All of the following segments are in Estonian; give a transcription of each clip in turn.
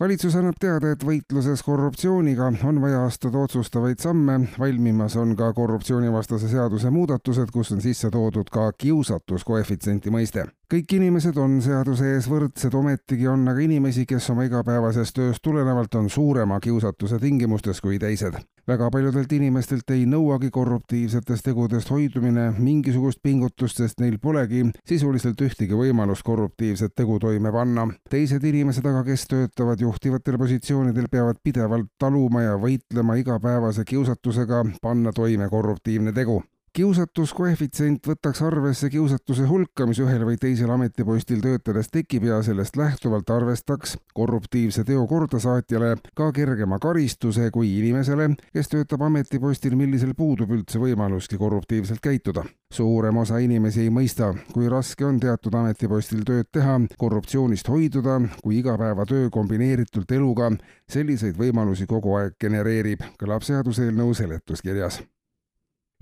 valitsus annab teada, et võitluses korruptsiooniga on vaja astuda otsustavaid samme, valmimas on ka korruptsioonivastase seaduse muudatused, kus on sisse toodud ka kiusatuskoefitsienti mõiste kõik inimesed on seaduse ees võrdsed, ometigi on aga inimesi, kes oma igapäevasest tööst tulenevalt on suurema kiusatuse tingimustes kui teised. Väga paljudelt inimestelt ei nõuagi korruptiivsetest tegudest hoidumine mingisugust pingutust, sest neil polegi sisuliselt ühtegi võimalust korruptiivset tegu toime panna. teised inimesed aga, kes töötavad juhtivatel positsioonidel, peavad pidevalt taluma ja võitlema igapäevase kiusatusega panna toime korruptiivne tegu kiusatuskoefitsient võtaks arvesse kiusatuse hulka, mis ühel või teisel ametipostil töötades tekib ja sellest lähtuvalt arvestaks korruptiivse teo kordasaatjale ka kergema karistuse kui inimesele, kes töötab ametipostil, millisel puudub üldse võimaluski korruptiivselt käituda. suurem osa inimesi ei mõista, kui raske on teatud ametipostil tööd teha, korruptsioonist hoiduda, kui igapäevatöö kombineeritult eluga selliseid võimalusi kogu aeg genereerib, kõlab seaduseelnõu seletuskirjas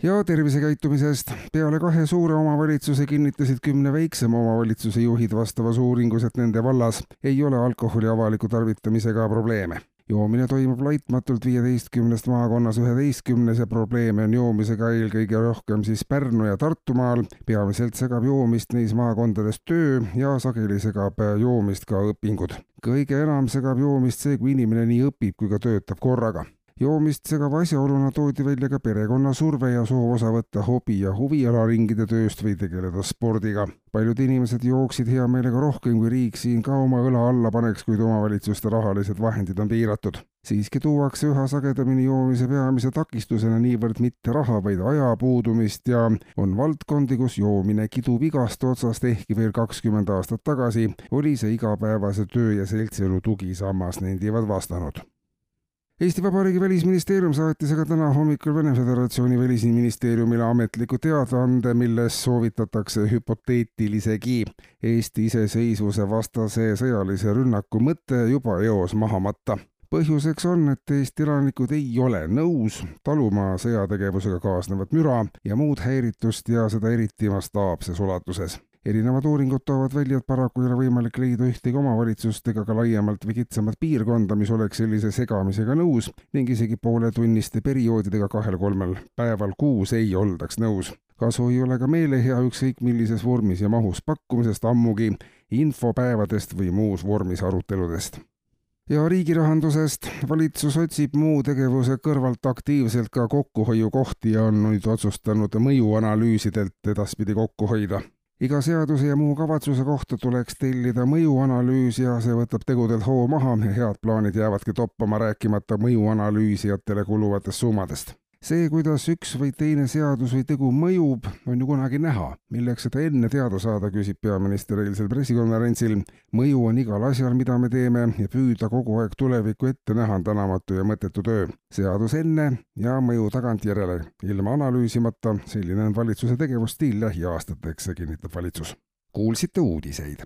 ja tervisekäitumisest. peale kahe suure omavalitsuse kinnitasid kümne väiksema omavalitsuse juhid vastavas uuringus, et nende vallas ei ole alkoholi avaliku tarvitamisega probleeme. joomine toimub laitmatult viieteistkümnest maakonnast üheteistkümnes ja probleeme on joomisega eelkõige rohkem siis Pärnu ja Tartumaal. peamiselt segab joomist neis maakondades töö ja sageli segab joomist ka õpingud. kõige enam segab joomist see, kui inimene nii õpib kui ka töötab korraga joomist segava asjaoluna toodi välja ka perekonna surve ja soov osa võtta hobi- ja huvialaringide tööst või tegeleda spordiga. paljud inimesed jooksid hea meelega rohkem, kui riik siin ka oma õla alla paneks, kuid omavalitsuste rahalised vahendid on piiratud. siiski tuuakse üha sagedamini joomise peamise takistusena niivõrd mitte raha, vaid aja puudumist ja on valdkondi, kus joomine kidub igast otsast, ehkki veel kakskümmend aastat tagasi oli see igapäevase töö ja seltsielu tugisammas, nendivad vastanud Eesti Vabariigi välisministeerium saatis aga täna hommikul Vene Föderatsiooni välisministeeriumile ametliku teadaande, milles soovitatakse hüpoteetilisegi Eesti iseseisvuse vastase sõjalise rünnaku mõte juba eos maha matta. Põhjuseks on, et Eesti elanikud ei ole nõus taluma sõjategevusega kaasnevat müra ja muud häiritust ja seda eriti mastaapses ulatuses erinevad uuringud toovad välja, et paraku ei ole võimalik leida ühtegi omavalitsust ega ka laiemalt või kitsamat piirkonda, mis oleks sellise segamisega nõus ning isegi pooletunniste perioodidega kahel-kolmel päeval kuus ei oldaks nõus. kasu ei ole ka meelehea ükskõik millises vormis ja mahus pakkumisest, ammugi infopäevadest või muus vormis aruteludest ja riigirahandusest. valitsus otsib muu tegevuse kõrvalt aktiivselt ka kokkuhoiukohti ja on nüüd otsustanud mõjuanalüüsidelt edaspidi kokku hoida iga seaduse ja muu kavatsuse kohta tuleks tellida mõjuanalüüs ja see võtab tegudelt hoo maha. Ja head plaanid jäävadki toppama, rääkimata mõjuanalüüsijatele kuluvatest summadest see, kuidas üks või teine seadus või tegu mõjub, on ju kunagi näha. milleks seda enne teada saada, küsib peaminister eilsel pressikonverentsil. mõju on igal asjal, mida me teeme ja püüda kogu aeg tulevikku ette näha on tänamatu ja mõttetu töö. seadus enne ja mõju tagantjärele, ilma analüüsimata, selline on valitsuse tegevusstiil lähiaastateks, kinnitab valitsus. kuulsite uudiseid.